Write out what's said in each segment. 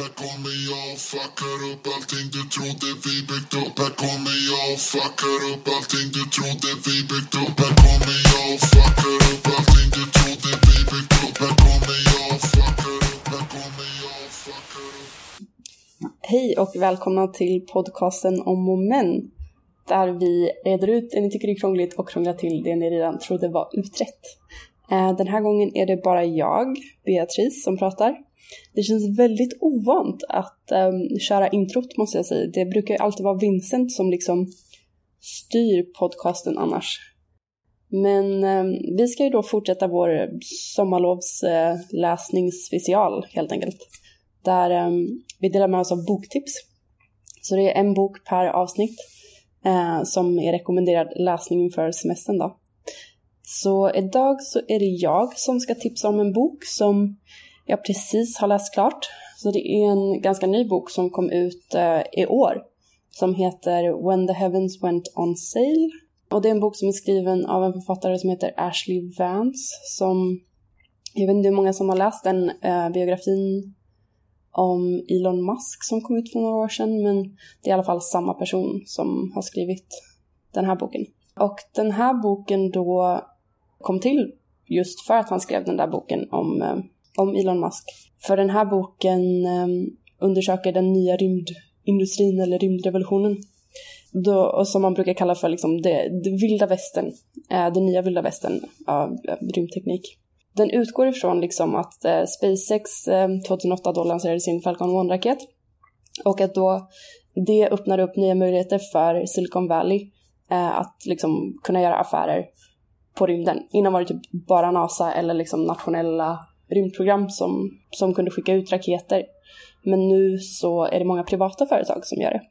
Här kommer jag och fuckar upp allting du trodde vi byggt upp Här kommer jag och fuckar upp allting du trodde vi byggt upp Här kommer jag och fuckar upp allting du trodde vi byggt upp Här kommer jag och fuckar upp, här kommer jag och fuckar upp Hej och välkomna till podcasten om moment. Där vi reder ut det ni tycker är krångligt och krånglar till det ni redan trodde var utrett. Eh, den här gången är det bara jag, Beatrice, som pratar. Det känns väldigt ovant att um, köra introt måste jag säga. Det brukar ju alltid vara Vincent som liksom styr podcasten annars. Men um, vi ska ju då fortsätta vår sommarlovsläsningsspecial eh, helt enkelt. Där um, vi delar med oss av boktips. Så det är en bok per avsnitt uh, som är rekommenderad läsning inför semestern då. Så idag så är det jag som ska tipsa om en bok som jag precis har läst klart. Så det är en ganska ny bok som kom ut eh, i år som heter When the Heavens Went On Sale. Och det är en bok som är skriven av en författare som heter Ashley Vance som, jag vet inte hur många som har läst den eh, biografin om Elon Musk som kom ut för några år sedan men det är i alla fall samma person som har skrivit den här boken. Och den här boken då kom till just för att han skrev den där boken om, eh, om Elon Musk. För den här boken ehm, undersöker den nya rymdindustrin eller rymdrevolutionen. Då, och som man brukar kalla för liksom det, det vilda västern, eh, den nya vilda västern av rymdteknik. Den utgår ifrån liksom att eh, SpaceX eh, 2008 då lanserade sin Falcon 1-raket och att då det öppnar upp nya möjligheter för Silicon Valley eh, att liksom kunna göra affärer på rymden. Innan var det typ bara NASA eller liksom nationella rymdprogram som, som kunde skicka ut raketer. Men nu så är det många privata företag som gör det.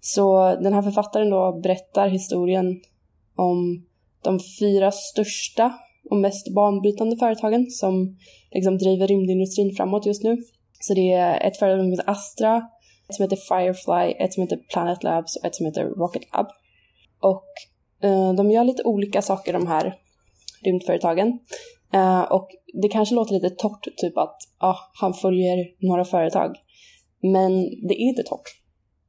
Så den här författaren då berättar historien om de fyra största och mest banbrytande företagen som liksom driver rymdindustrin framåt just nu. Så det är ett företag som heter Astra, ett som heter Firefly, ett som heter Planet Labs och ett som heter Rocket Lab. Och eh, de gör lite olika saker de här rymdföretagen. Eh, och det kanske låter lite torrt, typ att ah, han följer några företag. Men det är inte torrt,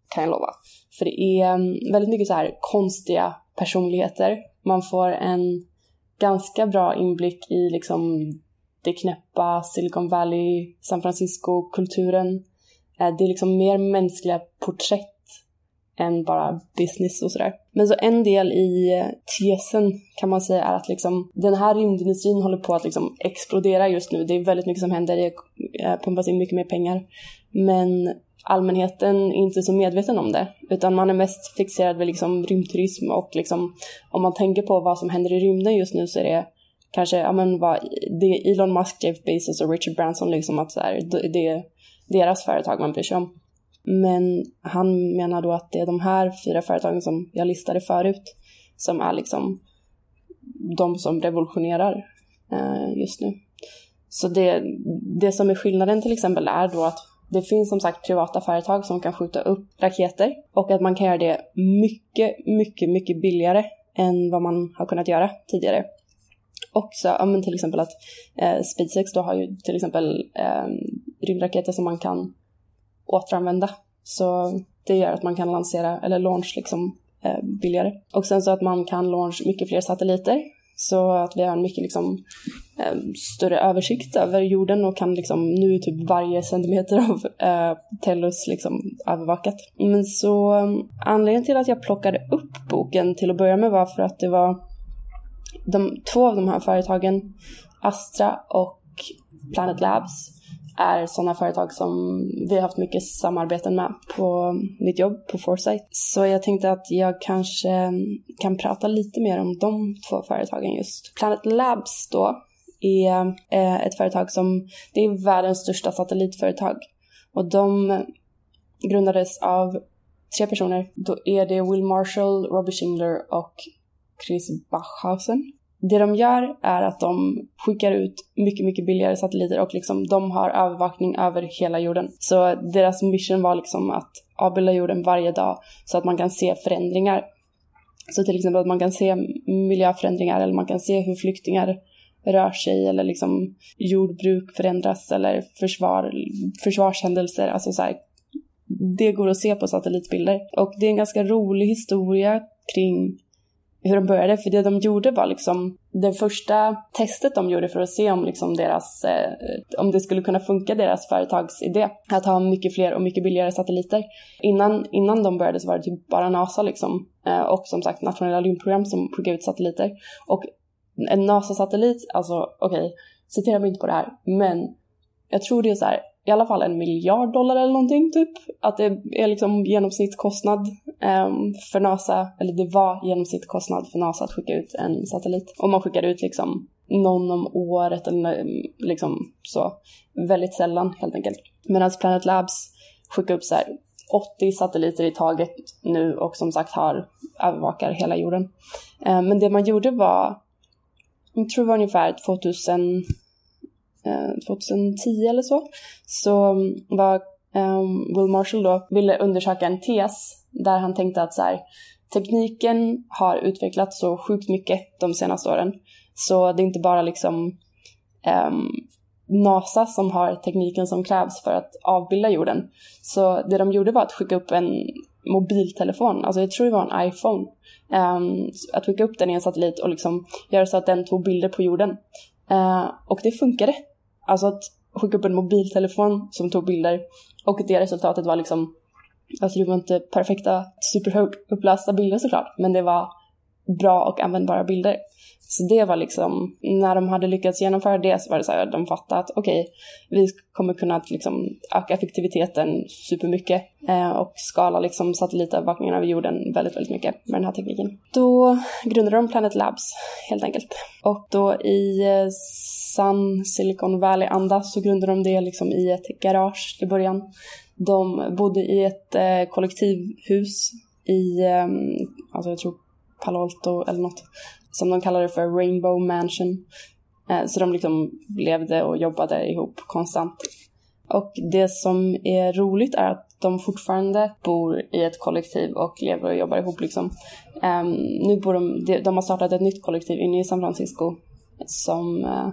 kan jag lova. För det är um, väldigt mycket så här konstiga personligheter. Man får en ganska bra inblick i liksom det knäppa Silicon Valley, San Francisco-kulturen. Eh, det är liksom mer mänskliga porträtt än bara business och sådär. Men så en del i tesen kan man säga är att liksom den här rymdindustrin håller på att liksom explodera just nu. Det är väldigt mycket som händer, det eh, pumpas in mycket mer pengar. Men allmänheten är inte så medveten om det, utan man är mest fixerad vid liksom rymdturism och liksom om man tänker på vad som händer i rymden just nu så är det kanske, ja men vad, det är Elon Musk, Jeff Bezos och Richard Branson liksom att så här, det är deras företag man bryr sig om. Men han menar då att det är de här fyra företagen som jag listade förut som är liksom de som revolutionerar eh, just nu. Så det, det som är skillnaden till exempel är då att det finns som sagt privata företag som kan skjuta upp raketer och att man kan göra det mycket, mycket, mycket billigare än vad man har kunnat göra tidigare. Och så, ja, men till exempel att eh, SpaceX då har ju till exempel eh, rymdraketer som man kan återanvända. Så det gör att man kan lansera, eller launch liksom eh, billigare. Och sen så att man kan launch mycket fler satelliter. Så att vi har en mycket liksom eh, större översikt över jorden och kan liksom, nu är typ varje centimeter av eh, Tellus liksom övervakat. Men så eh, anledningen till att jag plockade upp boken till att börja med var för att det var de, två av de här företagen, Astra och Planet Labs, är sådana företag som vi har haft mycket samarbeten med på mitt jobb på Foresight. Så jag tänkte att jag kanske kan prata lite mer om de två företagen just. Planet Labs då är eh, ett företag som, det är världens största satellitföretag. Och de grundades av tre personer. Då är det Will Marshall, Robbie Schindler och Chris Bachhausen det de gör är att de skickar ut mycket, mycket billigare satelliter och liksom de har övervakning över hela jorden. Så deras mission var liksom att avbilda jorden varje dag så att man kan se förändringar. Så till exempel att man kan se miljöförändringar eller man kan se hur flyktingar rör sig eller liksom jordbruk förändras eller försvar, försvarshändelser. Alltså så här, det går att se på satellitbilder. Och det är en ganska rolig historia kring hur de började, för det de gjorde var liksom det första testet de gjorde för att se om liksom deras, eh, om det skulle kunna funka deras företagsidé, att ha mycket fler och mycket billigare satelliter. Innan, innan de började så var det typ bara NASA liksom, eh, och som sagt nationella rymdprogram som skickade ut satelliter. Och en NASA-satellit, alltså okej, okay, citera mig inte på det här, men jag tror det är så här, i alla fall en miljard dollar eller någonting typ. Att det är liksom genomsnittskostnad Ehm, för NASA, eller det var genomsnittskostnad för NASA att skicka ut en satellit. Och man skickar ut liksom någon om året eller ehm, liksom så. Väldigt sällan helt enkelt. Medan Planet Labs skickar upp så här 80 satelliter i taget nu och som sagt har övervakar hela jorden. Um, men det man gjorde var, jag tror det var ungefär 2000 2010 eh, eller så, så var um, Will Marshall då ville undersöka en tes där han tänkte att så här, tekniken har utvecklats så sjukt mycket de senaste åren. Så det är inte bara liksom um, NASA som har tekniken som krävs för att avbilda jorden. Så det de gjorde var att skicka upp en mobiltelefon, alltså jag tror det var en iPhone, um, att skicka upp den i en satellit och liksom göra så att den tog bilder på jorden. Uh, och det funkade. Alltså att skicka upp en mobiltelefon som tog bilder och det resultatet var liksom, alltså det var inte perfekta superhögt upplästa bilder såklart, men det var bra och användbara bilder. Så det var liksom, när de hade lyckats genomföra det så var det så här, de fattade att okej, okay, vi kommer kunna liksom öka effektiviteten supermycket eh, och skala liksom satellitövervakningen över jorden väldigt, väldigt mycket med den här tekniken. Då grundade de Planet Labs helt enkelt. Och då i eh, sann Silicon Valley-anda så grundade de det liksom i ett garage i början. De bodde i ett eh, kollektivhus i, eh, alltså jag tror Palo Alto eller något, som de kallade för Rainbow Mansion. Eh, så de liksom levde och jobbade ihop konstant. Och det som är roligt är att de fortfarande bor i ett kollektiv och lever och jobbar ihop liksom. Um, nu bor de, de, de har startat ett nytt kollektiv inne i San Francisco som uh,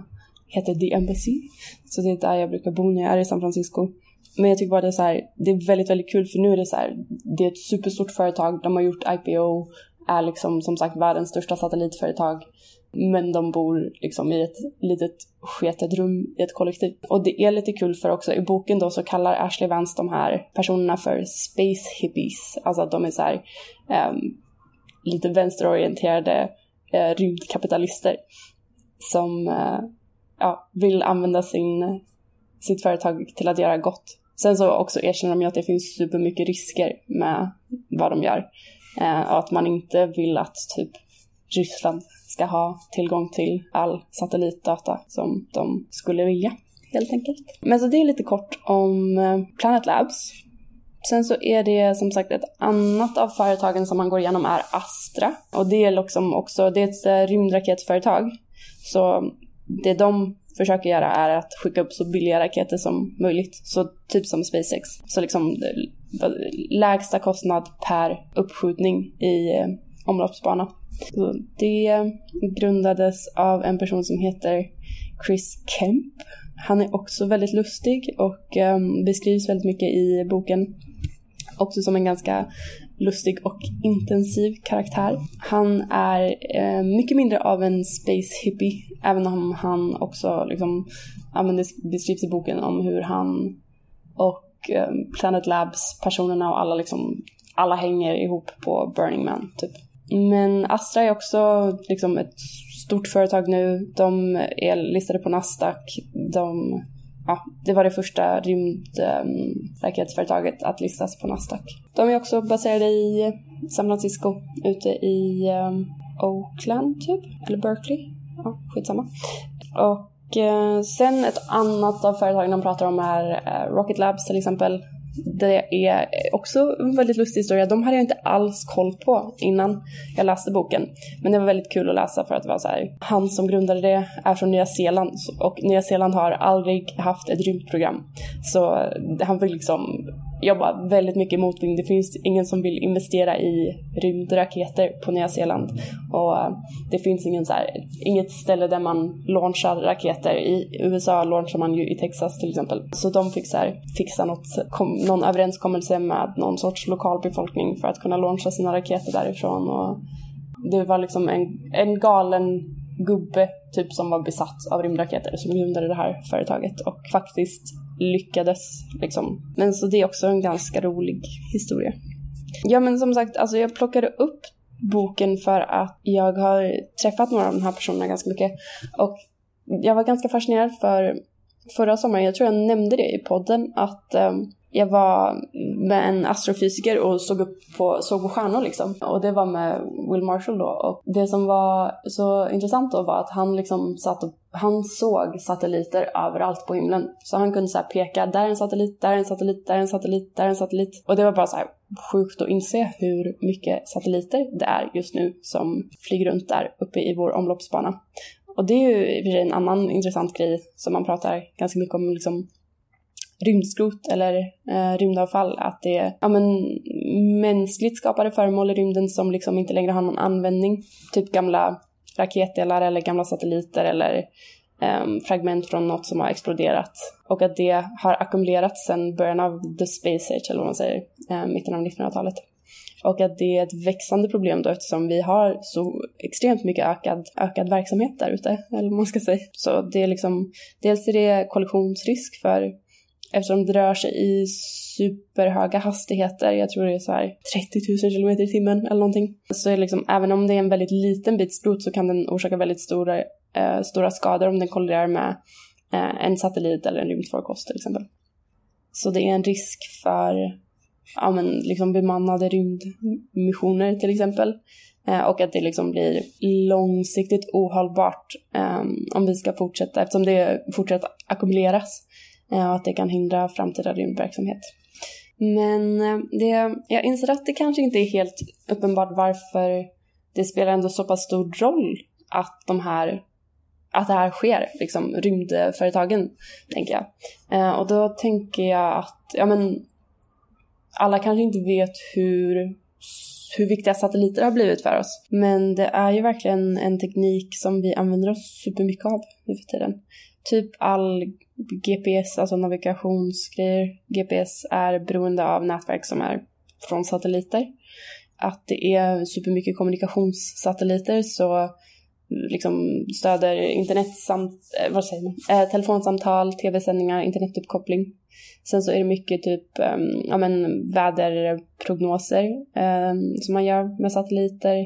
heter The Embassy. Så det är där jag brukar bo när jag är i San Francisco. Men jag tycker bara det är så här, det är väldigt, väldigt kul för nu är det så här, det är ett superstort företag, de har gjort IPO, är liksom som sagt världens största satellitföretag. Men de bor liksom i ett litet sketet rum i ett kollektiv. Och det är lite kul för också i boken då så kallar Ashley Vance de här personerna för space hippies. Alltså att de är så här, um, lite vänsterorienterade uh, rymdkapitalister. Som uh, ja, vill använda sin, sitt företag till att göra gott. Sen så också erkänner de ju att det finns supermycket risker med vad de gör. Eh, och att man inte vill att typ Ryssland ska ha tillgång till all satellitdata som de skulle vilja, helt enkelt. Men så det är lite kort om eh, Planet Labs. Sen så är det som sagt ett annat av företagen som man går igenom är Astra. Och det är liksom också, det är ett eh, rymdraketföretag. Så det de försöker göra är att skicka upp så billiga raketer som möjligt. Så typ som SpaceX. Så liksom eh, lägsta kostnad per uppskjutning i eh, omloppsbana. Så det grundades av en person som heter Chris Kemp. Han är också väldigt lustig och um, beskrivs väldigt mycket i boken. Också som en ganska lustig och intensiv karaktär. Han är eh, mycket mindre av en space hippie, även om han också liksom, ja, men det beskrivs i boken om hur han och eh, Planet Labs personerna och alla liksom, alla hänger ihop på Burning Man typ. Men Astra är också liksom ett stort företag nu. De är listade på Nasdaq. De ja, det var det första rymdraketföretaget um, att listas på Nasdaq. De är också baserade i eh, San Francisco, ute i um, Oakland typ, eller Berkeley. Ja, skitsamma. Och uh, sen ett annat av företagen de pratar om är uh, Rocket Labs till exempel. Det är också en väldigt lustig historia. De hade jag inte alls koll på innan jag läste boken. Men det var väldigt kul att läsa för att det var så här. Han som grundade det är från Nya Zeeland och Nya Zeeland har aldrig haft ett rymdprogram. Så han fick liksom jobbar väldigt mycket motvind. Det finns ingen som vill investera i rymdraketer på Nya Zeeland. Och eh, det finns ingen så här, inget ställe där man launchar raketer. I USA launchar man ju i Texas till exempel. Så de fick så här, fixa något, kom, någon överenskommelse med någon sorts lokalbefolkning för att kunna launcha sina raketer därifrån. Och det var liksom en, en galen gubbe typ som var besatt av rymdraketer som grundade det här företaget och faktiskt lyckades liksom. Men så det är också en ganska rolig historia. Ja men som sagt, alltså jag plockade upp boken för att jag har träffat några av de här personerna ganska mycket och jag var ganska fascinerad för förra sommaren, jag tror jag nämnde det i podden, att um, jag var med en astrofysiker och såg upp på, såg på stjärnor liksom. Och det var med Will Marshall då. Och det som var så intressant då var att han liksom satt och, han såg satelliter överallt på himlen. Så han kunde så peka, där är en satellit, där är en satellit, där är en satellit, där är en satellit. Och det var bara så här sjukt att inse hur mycket satelliter det är just nu som flyger runt där uppe i vår omloppsbana. Och det är ju i och för sig en annan intressant grej som man pratar ganska mycket om liksom rymdskrot eller eh, rymdavfall, att det är ja, men, mänskligt skapade föremål i rymden som liksom inte längre har någon användning. Typ gamla raketdelar eller gamla satelliter eller eh, fragment från något som har exploderat. Och att det har ackumulerats sedan början av the space age, eller vad man säger, eh, mitten av 1900-talet. Och att det är ett växande problem då eftersom vi har så extremt mycket ökad, ökad verksamhet där ute, eller vad man ska säga. Så det är liksom, dels är det kollisionsrisk för eftersom det rör sig i superhöga hastigheter, jag tror det är så här 30 000 kilometer i timmen eller någonting, så är liksom, även om det är en väldigt liten bit skrot så kan den orsaka väldigt stora, eh, stora skador om den kolliderar med eh, en satellit eller en rymdfarkost till exempel. Så det är en risk för ja, men, liksom bemannade rymdmissioner till exempel. Eh, och att det liksom blir långsiktigt ohållbart ehm, om vi ska fortsätta, eftersom det fortsätter ackumuleras Eh, och att det kan hindra framtida rymdverksamhet. Men eh, det, jag inser att det kanske inte är helt uppenbart varför det spelar ändå så pass stor roll att de här att det här sker, liksom rymdföretagen, tänker jag. Eh, och då tänker jag att, ja men, alla kanske inte vet hur, hur viktiga satelliter har blivit för oss. Men det är ju verkligen en teknik som vi använder oss supermycket av nu för tiden. Typ all GPS, alltså navigationsgrejer, GPS är beroende av nätverk som är från satelliter. Att det är supermycket kommunikationssatelliter så liksom stöder internet samt... Eh, vad säger man, eh, telefonsamtal, tv-sändningar, internetuppkoppling. Sen så är det mycket typ eh, ja, men, väderprognoser eh, som man gör med satelliter.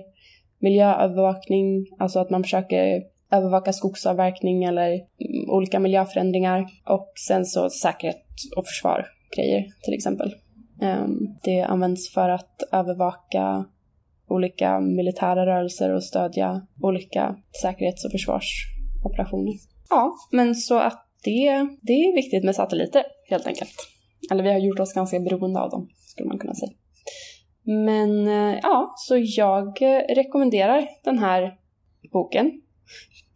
Miljöövervakning, alltså att man försöker övervaka skogsavverkning eller mm, olika miljöförändringar och sen så säkerhet och försvar grejer till exempel. Ehm, det används för att övervaka olika militära rörelser och stödja olika säkerhets och försvarsoperationer. Ja, men så att det, det är viktigt med satelliter helt enkelt. Eller vi har gjort oss ganska beroende av dem, skulle man kunna säga. Men eh, ja, så jag eh, rekommenderar den här boken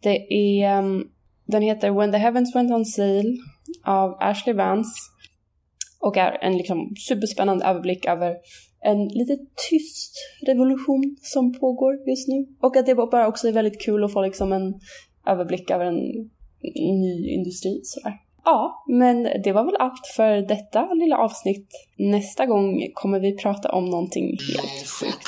det är, ehm, den heter When the Heavens Went On Sale av Ashley Vance och är en liksom superspännande överblick över en lite tyst revolution som pågår just nu. Och att det bara också är väldigt kul att få liksom en överblick över en ny industri sådär. Ja, men det var väl allt för detta lilla avsnitt. Nästa gång kommer vi prata om någonting helt upp.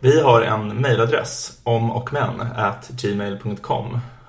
Vi har en mejladress om och men at gmail.com